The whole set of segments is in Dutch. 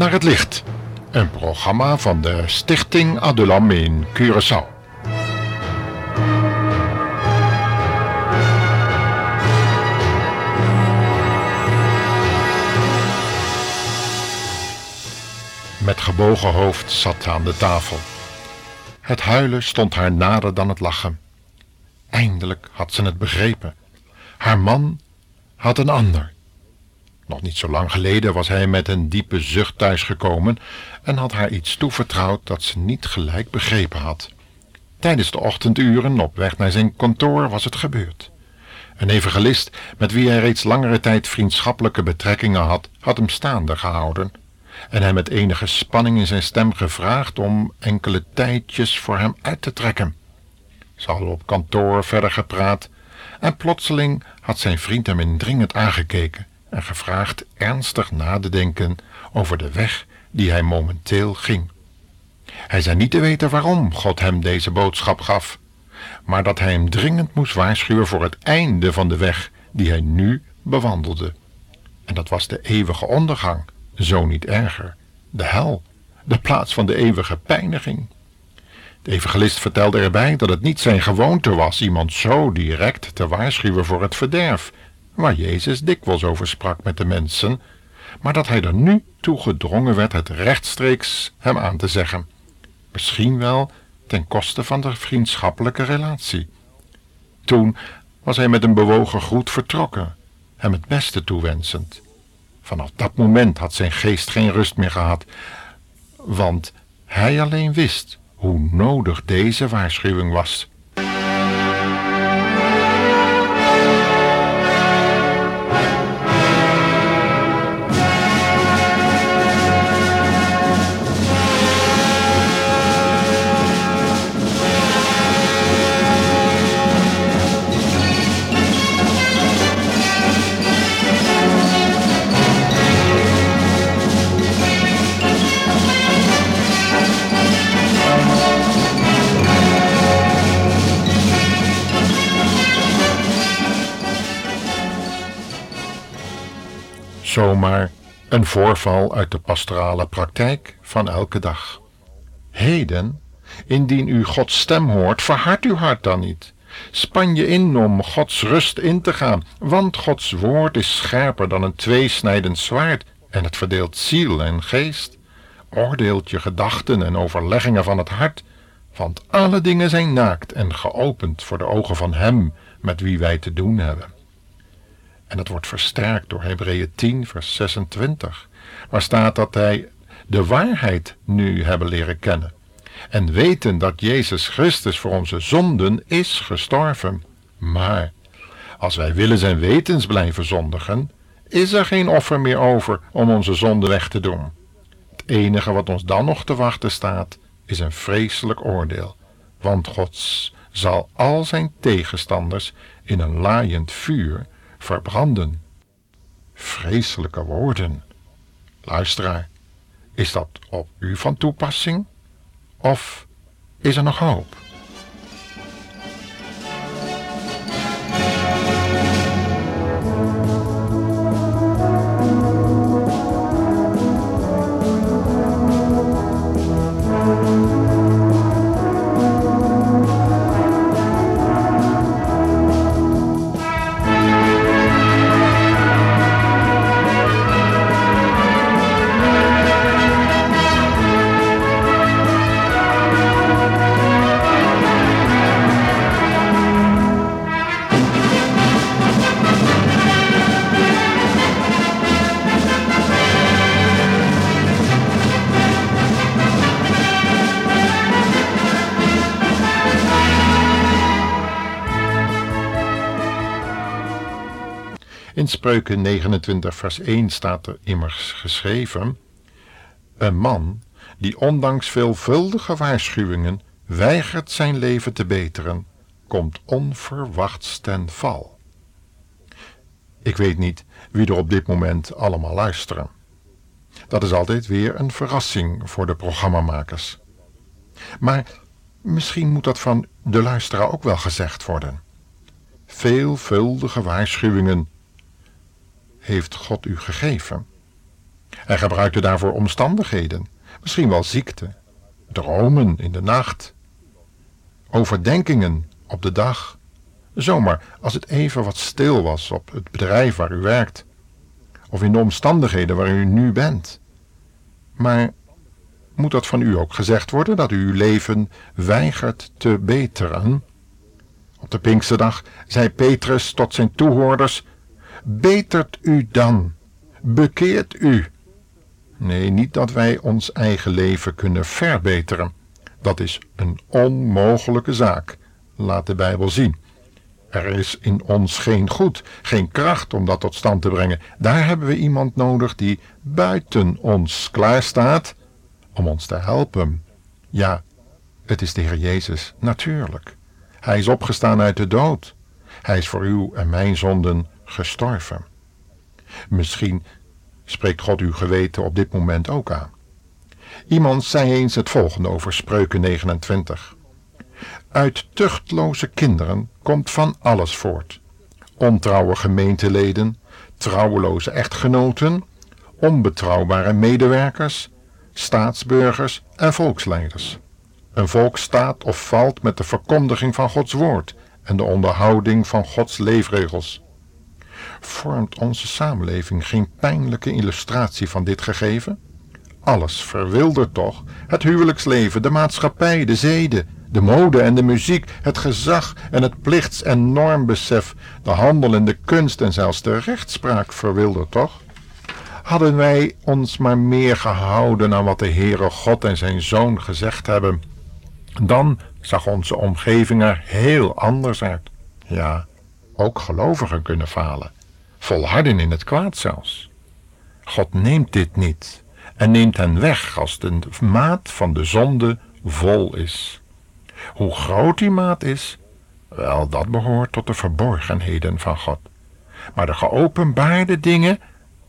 Naar het licht. Een programma van de Stichting Adulam in Curaçao. Met gebogen hoofd zat ze aan de tafel. Het huilen stond haar nader dan het lachen. Eindelijk had ze het begrepen. Haar man had een ander. Nog niet zo lang geleden was hij met een diepe zucht thuisgekomen en had haar iets toevertrouwd dat ze niet gelijk begrepen had. Tijdens de ochtenduren op weg naar zijn kantoor was het gebeurd. Een evangelist met wie hij reeds langere tijd vriendschappelijke betrekkingen had, had hem staande gehouden en hem met enige spanning in zijn stem gevraagd om enkele tijdjes voor hem uit te trekken. Ze hadden op kantoor verder gepraat en plotseling had zijn vriend hem indringend aangekeken en gevraagd ernstig na te denken over de weg die hij momenteel ging. Hij zei niet te weten waarom God hem deze boodschap gaf, maar dat hij hem dringend moest waarschuwen voor het einde van de weg die hij nu bewandelde. En dat was de eeuwige ondergang, zo niet erger, de hel, de plaats van de eeuwige pijniging. De evangelist vertelde erbij dat het niet zijn gewoonte was iemand zo direct te waarschuwen voor het verderf, waar Jezus dikwijls over sprak met de mensen, maar dat hij er nu toe gedrongen werd het rechtstreeks hem aan te zeggen, misschien wel ten koste van de vriendschappelijke relatie. Toen was hij met een bewogen groet vertrokken, hem het beste toewensend. Vanaf dat moment had zijn geest geen rust meer gehad, want hij alleen wist hoe nodig deze waarschuwing was. Zomaar een voorval uit de pastorale praktijk van elke dag. Heden, indien u Gods stem hoort, verhard uw hart dan niet. Span je in om Gods rust in te gaan, want Gods woord is scherper dan een tweesnijdend zwaard en het verdeelt ziel en geest, oordeelt je gedachten en overleggingen van het hart, want alle dingen zijn naakt en geopend voor de ogen van Hem met wie wij te doen hebben. En dat wordt versterkt door Hebreeën 10, vers 26, waar staat dat hij de waarheid nu hebben leren kennen en weten dat Jezus Christus voor onze zonden is gestorven. Maar als wij willen zijn wetens blijven zondigen, is er geen offer meer over om onze zonde weg te doen. Het enige wat ons dan nog te wachten staat, is een vreselijk oordeel, want God zal al zijn tegenstanders in een laaiend vuur verbranden. Vreselijke woorden. Luisteraar, is dat op u van toepassing? Of is er nog hoop? Spreuken 29 vers 1 staat er immers geschreven, een man die ondanks veelvuldige waarschuwingen weigert zijn leven te beteren, komt onverwachts ten val. Ik weet niet wie er op dit moment allemaal luisteren. Dat is altijd weer een verrassing voor de programmamakers. Maar misschien moet dat van de luisteraar ook wel gezegd worden. Veelvuldige waarschuwingen heeft God u gegeven. Hij gebruikte daarvoor omstandigheden, misschien wel ziekte, dromen in de nacht, overdenkingen op de dag. Zomaar als het even wat stil was op het bedrijf waar u werkt, of in de omstandigheden waar u nu bent. Maar moet dat van u ook gezegd worden dat u uw leven weigert te beteren? Op de Pinksterdag zei Petrus tot zijn toehoorders: Betert u dan, bekeert u. Nee, niet dat wij ons eigen leven kunnen verbeteren. Dat is een onmogelijke zaak, laat de Bijbel zien. Er is in ons geen goed, geen kracht om dat tot stand te brengen. Daar hebben we iemand nodig die buiten ons klaarstaat om ons te helpen. Ja, het is de Heer Jezus, natuurlijk. Hij is opgestaan uit de dood. Hij is voor uw en mijn zonden gestorven. Misschien spreekt God uw geweten op dit moment ook aan. Iemand zei eens het volgende over Spreuken 29. Uit tuchtloze kinderen komt van alles voort. Ontrouwe gemeenteleden, trouweloze echtgenoten, onbetrouwbare medewerkers, staatsburgers en volksleiders. Een volk staat of valt met de verkondiging van Gods woord en de onderhouding van Gods leefregels. Vormt onze samenleving geen pijnlijke illustratie van dit gegeven? Alles verwildert toch, het huwelijksleven, de maatschappij, de zeden, de mode en de muziek, het gezag en het plichts- en normbesef, de handel en de kunst en zelfs de rechtspraak verwildert toch? Hadden wij ons maar meer gehouden aan wat de Heere God en zijn Zoon gezegd hebben, dan zag onze omgeving er heel anders uit. Ja, ook gelovigen kunnen falen, volharden in het kwaad zelfs. God neemt dit niet en neemt hen weg als de maat van de zonde vol is. Hoe groot die maat is, wel, dat behoort tot de verborgenheden van God. Maar de geopenbaarde dingen,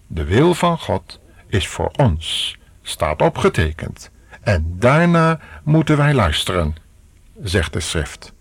de wil van God, is voor ons, staat opgetekend. En daarna moeten wij luisteren, zegt de schrift.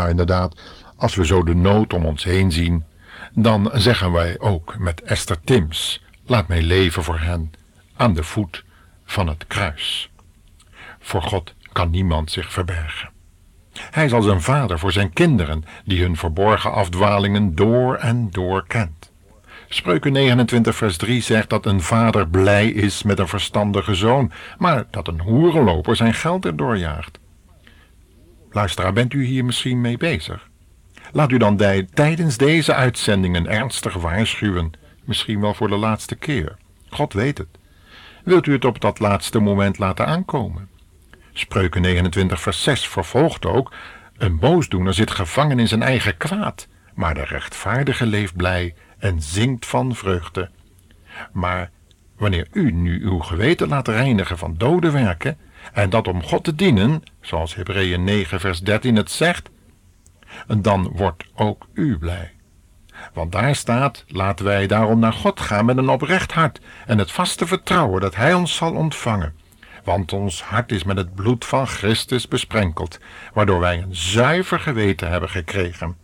Ja, inderdaad, als we zo de nood om ons heen zien, dan zeggen wij ook met Esther Tims, laat mij leven voor hen aan de voet van het kruis. Voor God kan niemand zich verbergen. Hij is als een vader voor zijn kinderen, die hun verborgen afdwalingen door en door kent. Spreuken 29 vers 3 zegt dat een vader blij is met een verstandige zoon, maar dat een hoerenloper zijn geld erdoor jaagt. Luisteraar, bent u hier misschien mee bezig? Laat u dan tijdens deze uitzendingen ernstig waarschuwen, misschien wel voor de laatste keer. God weet het. Wilt u het op dat laatste moment laten aankomen? Spreuken 29 vers 6 vervolgt ook, een boosdoener zit gevangen in zijn eigen kwaad, maar de rechtvaardige leeft blij en zingt van vreugde. Maar wanneer u nu uw geweten laat reinigen van dode werken, en dat om God te dienen, zoals Hebreeën 9 vers 13 het zegt, dan wordt ook u blij. Want daar staat: laten wij daarom naar God gaan met een oprecht hart en het vaste vertrouwen dat Hij ons zal ontvangen. Want ons hart is met het bloed van Christus besprenkeld, waardoor wij een zuiver geweten hebben gekregen.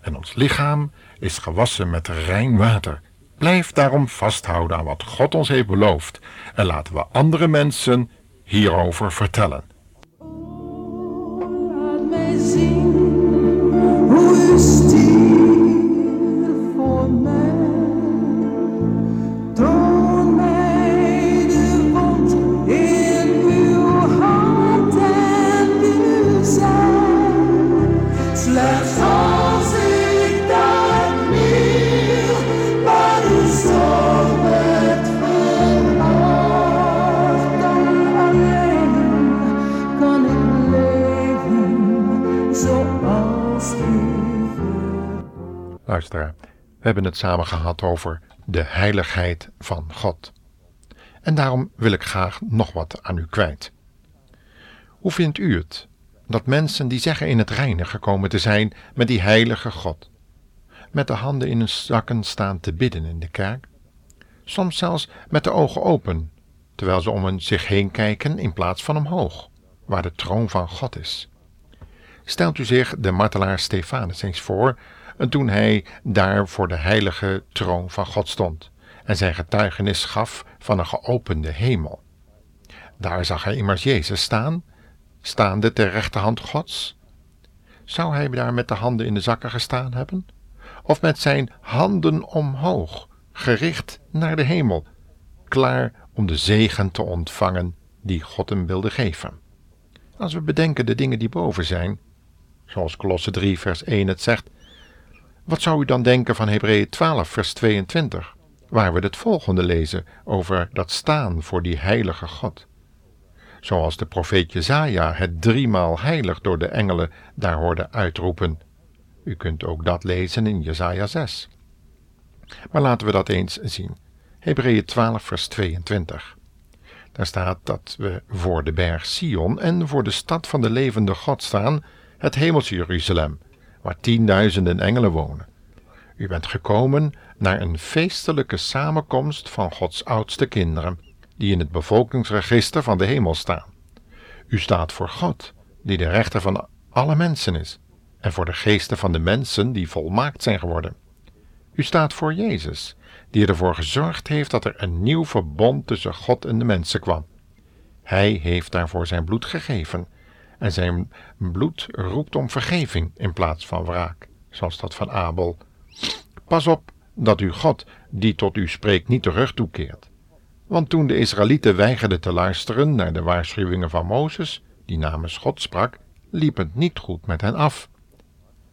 En ons lichaam is gewassen met rein water. Blijf daarom vasthouden aan wat God ons heeft beloofd en laten we andere mensen hierover vertellen. We hebben het samen gehad over de heiligheid van God. En daarom wil ik graag nog wat aan u kwijt. Hoe vindt u het dat mensen die zeggen in het reine gekomen te zijn met die heilige God, met de handen in hun zakken staan te bidden in de kerk, soms zelfs met de ogen open, terwijl ze om zich heen kijken in plaats van omhoog, waar de troon van God is? Stelt u zich de martelaar Stefanus eens voor en toen hij daar voor de heilige troon van God stond en zijn getuigenis gaf van een geopende hemel. Daar zag hij immers Jezus staan, staande ter rechterhand Gods. Zou hij daar met de handen in de zakken gestaan hebben? Of met zijn handen omhoog, gericht naar de hemel, klaar om de zegen te ontvangen die God hem wilde geven? Als we bedenken de dingen die boven zijn, zoals Kolosse 3 vers 1 het zegt, wat zou u dan denken van Hebreeën 12, vers 22, waar we het volgende lezen over dat staan voor die heilige God? Zoals de profeet Jezaja het driemaal heilig door de engelen daar hoorde uitroepen. U kunt ook dat lezen in Jezaja 6. Maar laten we dat eens zien. Hebreeën 12, vers 22. Daar staat dat we voor de berg Sion en voor de stad van de levende God staan, het hemelse Jeruzalem, waar tienduizenden engelen wonen. U bent gekomen naar een feestelijke samenkomst van Gods oudste kinderen, die in het bevolkingsregister van de hemel staan. U staat voor God, die de rechter van alle mensen is, en voor de geesten van de mensen die volmaakt zijn geworden. U staat voor Jezus, die ervoor gezorgd heeft dat er een nieuw verbond tussen God en de mensen kwam. Hij heeft daarvoor zijn bloed gegeven en zijn bloed roept om vergeving in plaats van wraak, zoals dat van Abel. Pas op dat u God, die tot u spreekt, niet de rug toekeert. Want toen de Israëlieten weigerden te luisteren naar de waarschuwingen van Mozes, die namens God sprak, liep het niet goed met hen af.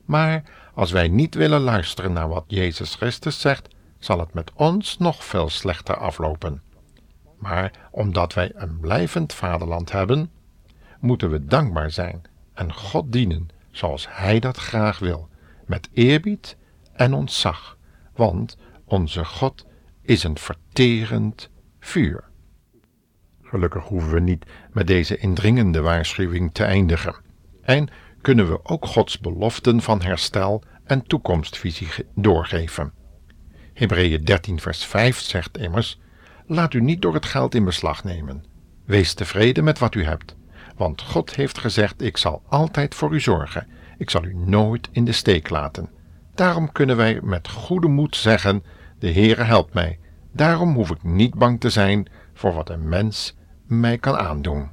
Maar als wij niet willen luisteren naar wat Jezus Christus zegt, zal het met ons nog veel slechter aflopen. Maar omdat wij een blijvend vaderland hebben, moeten we dankbaar zijn en God dienen zoals Hij dat graag wil, met eerbied en ontzag, want onze God is een verterend vuur. Gelukkig hoeven we niet met deze indringende waarschuwing te eindigen en kunnen we ook Gods beloften van herstel en toekomstvisie doorgeven. Hebreeën 13 vers 5 zegt immers, laat u niet door het geld in beslag nemen. Wees tevreden met wat u hebt, want God heeft gezegd: Ik zal altijd voor u zorgen. Ik zal u nooit in de steek laten. Daarom kunnen wij met goede moed zeggen: De Heere helpt mij. Daarom hoef ik niet bang te zijn voor wat een mens mij kan aandoen.